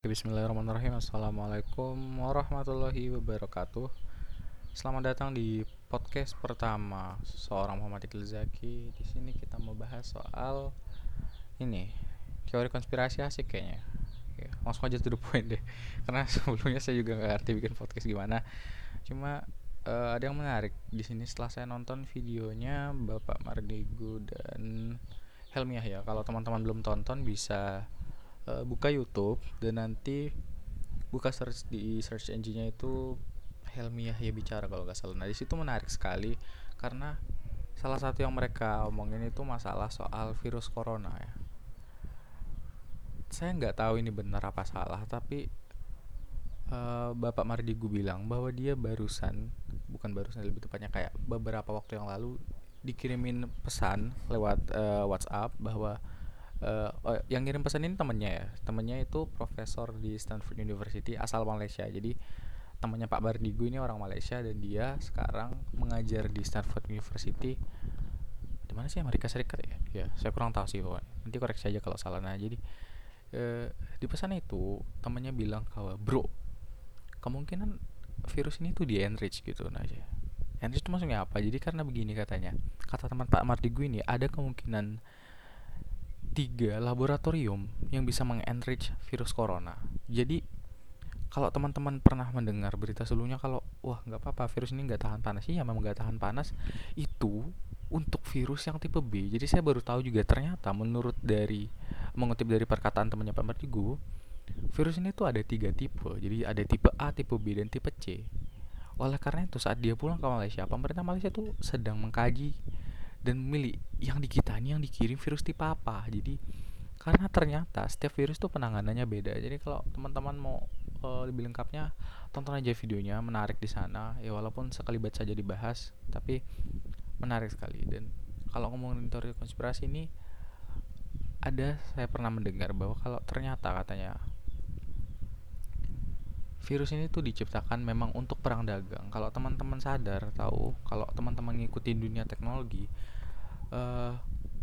Bismillahirrahmanirrahim Assalamualaikum warahmatullahi wabarakatuh Selamat datang di podcast pertama seorang Muhammad Iqbal Zaki. Di sini kita mau bahas soal ini teori konspirasi asik kayaknya. Ya, langsung aja to the point deh. Karena sebelumnya saya juga nggak ngerti bikin podcast gimana. Cuma uh, ada yang menarik di sini setelah saya nonton videonya Bapak Mardigu dan Helmiah ya. Kalau teman-teman belum tonton bisa uh, buka YouTube dan nanti buka search di search engine-nya itu Helmi Yahya bicara kalau nggak salah. Nah di situ menarik sekali karena salah satu yang mereka omongin itu masalah soal virus corona ya. Saya nggak tahu ini benar apa salah, tapi uh, Bapak Mardigu bilang bahwa dia barusan, bukan barusan lebih tepatnya kayak beberapa waktu yang lalu dikirimin pesan lewat uh, WhatsApp bahwa uh, oh, yang ngirim pesan ini temennya ya? Temennya itu profesor di Stanford University asal Malaysia. Jadi temannya Pak Bardigu ini orang Malaysia dan dia sekarang mengajar di Stanford University. Di mana sih? Amerika Serikat ya? Ya saya kurang tahu sih pokoknya. Nanti koreksi aja kalau salah. Nah jadi eh, di pesan itu temannya bilang kalau bro kemungkinan virus ini tuh di enrich gitu. Nah aja enrich itu maksudnya apa? Jadi karena begini katanya. Kata teman Pak Mardigu ini ada kemungkinan tiga laboratorium yang bisa mengenrich virus corona. Jadi kalau teman-teman pernah mendengar berita sebelumnya kalau wah nggak apa-apa virus ini nggak tahan panas, iya memang nggak tahan panas itu untuk virus yang tipe B. Jadi saya baru tahu juga ternyata menurut dari mengutip dari perkataan temannya Pak Martigu, virus ini tuh ada tiga tipe. Jadi ada tipe A, tipe B, dan tipe C. Oleh karena itu saat dia pulang ke Malaysia, pemerintah Malaysia tuh sedang mengkaji dan memilih yang di kita ini yang dikirim virus tipe apa jadi karena ternyata setiap virus tuh penanganannya beda. Jadi kalau teman-teman mau uh, lebih lengkapnya tonton aja videonya menarik di sana. Ya walaupun sekalibat saja dibahas tapi menarik sekali. Dan kalau ngomongin teori konspirasi ini ada saya pernah mendengar bahwa kalau ternyata katanya virus ini tuh diciptakan memang untuk perang dagang. Kalau teman-teman sadar tahu, kalau teman-teman ngikutin dunia teknologi, uh,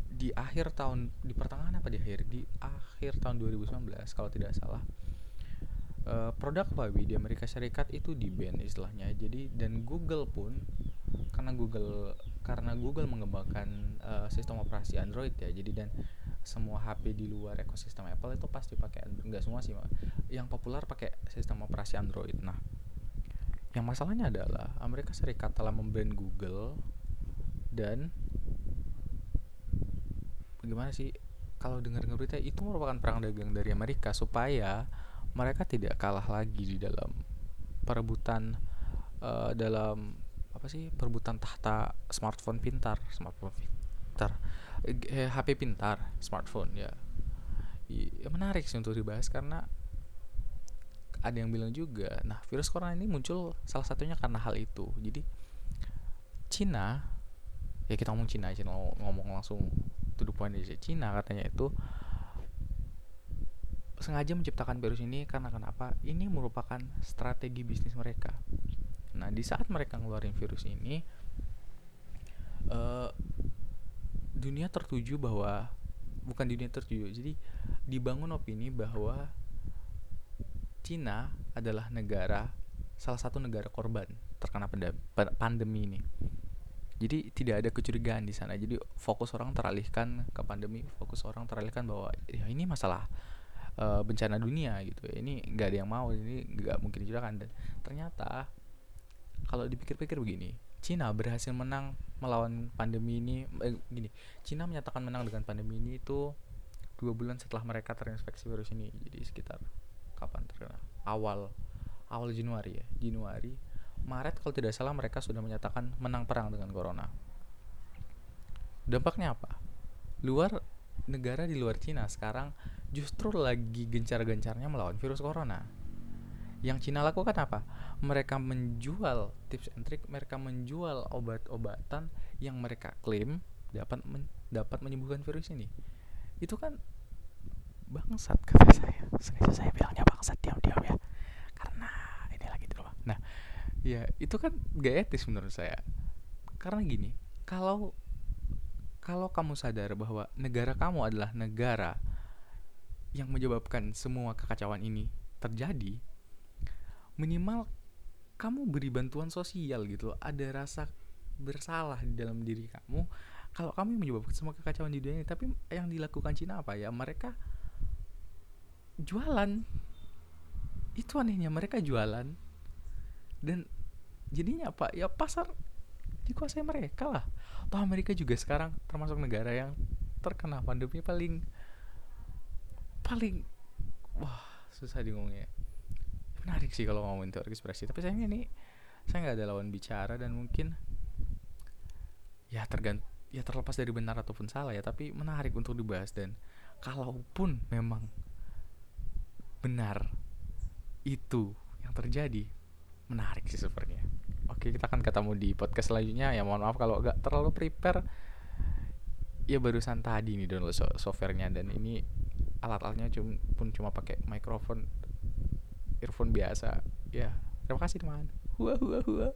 di akhir tahun di pertengahan apa di akhir? Di akhir tahun 2019 kalau tidak salah. Uh, produk Huawei di Amerika Serikat itu di ban istilahnya. Jadi dan Google pun karena Google karena Google mengembangkan uh, sistem operasi Android ya jadi dan semua HP di luar ekosistem Apple itu pasti pakai enggak semua sih yang populer pakai sistem operasi Android. Nah yang masalahnya adalah Amerika Serikat telah memban Google dan bagaimana sih? Kalau dengar-dengar berita itu merupakan perang dagang dari Amerika supaya mereka tidak kalah lagi di dalam perebutan uh, dalam apa sih perebutan tahta smartphone pintar smartphone pintar eh, HP pintar smartphone ya. Ya menarik sih untuk dibahas karena ada yang bilang juga nah virus corona ini muncul salah satunya karena hal itu. Jadi Cina ya kita ngomong Cina aja ngomong langsung to the point aja Cina katanya itu sengaja menciptakan virus ini karena kenapa? Ini merupakan strategi bisnis mereka. Nah di saat mereka ngeluarin virus ini uh, dunia tertuju bahwa bukan dunia tertuju jadi dibangun opini bahwa Cina adalah negara salah satu negara korban terkena pandemi ini jadi tidak ada kecurigaan di sana. Jadi fokus orang teralihkan ke pandemi fokus orang teralihkan bahwa ya ini masalah uh, bencana dunia gitu. Ya ini nggak ada yang mau ini nggak mungkin juga kan. Dan ternyata kalau dipikir-pikir begini Cina berhasil menang melawan pandemi ini eh, gini Cina menyatakan menang dengan pandemi ini itu dua bulan setelah mereka terinfeksi virus ini. Jadi sekitar kapan terkena awal awal Januari ya Januari Maret kalau tidak salah mereka sudah menyatakan menang perang dengan corona dampaknya apa luar negara di luar Cina sekarang justru lagi gencar-gencarnya melawan virus corona yang Cina lakukan apa? Mereka menjual tips and trick, mereka menjual obat-obatan yang mereka klaim dapat men dapat menyembuhkan virus ini. Itu kan bangsat kata saya. Sengaja saya bilangnya bangsat diam-diam ya. Karena ini lagi di rumah. Nah, ya itu kan gak etis menurut saya. Karena gini, kalau kalau kamu sadar bahwa negara kamu adalah negara yang menyebabkan semua kekacauan ini terjadi minimal kamu beri bantuan sosial gitu ada rasa bersalah di dalam diri kamu kalau kamu menyebabkan semua kekacauan di dunia ini. Tapi yang dilakukan Cina apa ya? Mereka jualan. Itu anehnya mereka jualan. Dan jadinya apa? Ya pasar dikuasai mereka lah. Toh Amerika juga sekarang termasuk negara yang terkena pandemi paling paling wah susah ngomongnya menarik sih kalau ngomongin teori konspirasi tapi sayangnya ini saya nggak ada lawan bicara dan mungkin ya tergant ya terlepas dari benar ataupun salah ya tapi menarik untuk dibahas dan kalaupun memang benar itu yang terjadi menarik sih sebenarnya oke kita akan ketemu di podcast selanjutnya. Ya mohon maaf kalau agak terlalu prepare. Ya barusan tadi nih download softwarenya dan ini alat-alatnya cuma pun cuma pakai mikrofon earphone biasa. Ya terima kasih teman. Hua hua hua